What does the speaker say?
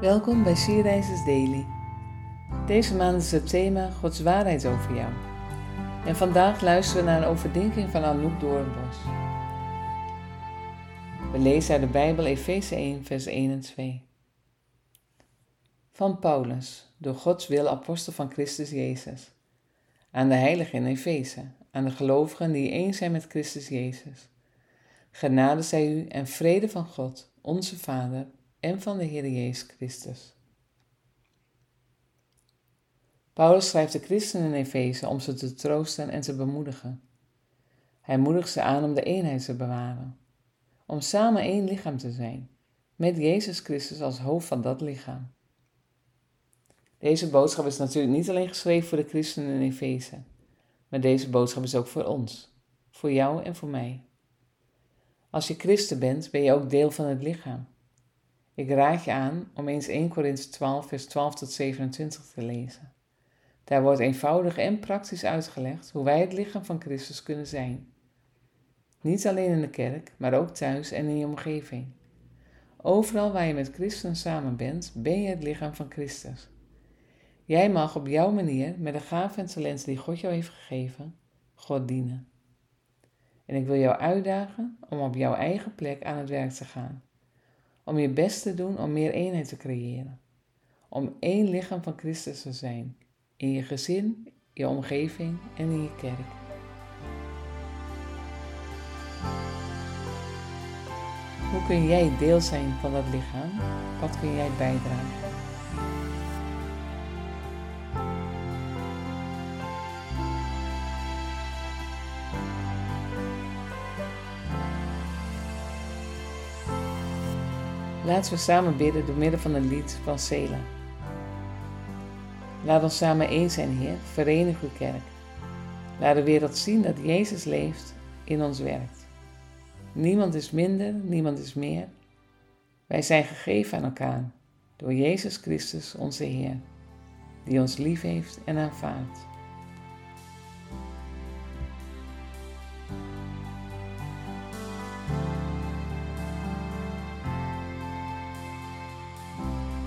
Welkom bij Sierreizers Daily. Deze maand is het thema Gods waarheid over jou. En vandaag luisteren we naar een overdenking van Anouk Doornbos. We lezen uit de Bijbel Efeze 1, vers 1 en 2. Van Paulus, door Gods wil apostel van Christus Jezus. Aan de heiligen in Efeze, aan de gelovigen die één zijn met Christus Jezus. Genade zij u en vrede van God, onze Vader en van de Heer Jezus Christus. Paulus schrijft de christenen in Efeze om ze te troosten en te bemoedigen. Hij moedigt ze aan om de eenheid te bewaren, om samen één lichaam te zijn, met Jezus Christus als hoofd van dat lichaam. Deze boodschap is natuurlijk niet alleen geschreven voor de christenen in Efeze, maar deze boodschap is ook voor ons, voor jou en voor mij. Als je christen bent, ben je ook deel van het lichaam. Ik raad je aan om eens 1 Korinthe 12, vers 12 tot 27 te lezen. Daar wordt eenvoudig en praktisch uitgelegd hoe wij het lichaam van Christus kunnen zijn. Niet alleen in de kerk, maar ook thuis en in je omgeving. Overal waar je met Christen samen bent, ben je het lichaam van Christus. Jij mag op jouw manier, met de gaven en talenten die God jou heeft gegeven, God dienen. En ik wil jou uitdagen om op jouw eigen plek aan het werk te gaan om je best te doen om meer eenheid te creëren. Om één lichaam van Christus te zijn. In je gezin, je omgeving en in je kerk. Hoe kun jij deel zijn van dat lichaam? Wat kun jij bijdragen? Laten we samen bidden door middel van een lied van Sela. Laat ons samen één zijn, Heer. Verenig uw kerk. Laat de wereld zien dat Jezus leeft, in ons werkt. Niemand is minder, niemand is meer. Wij zijn gegeven aan elkaar door Jezus Christus, onze Heer, die ons lief heeft en aanvaardt.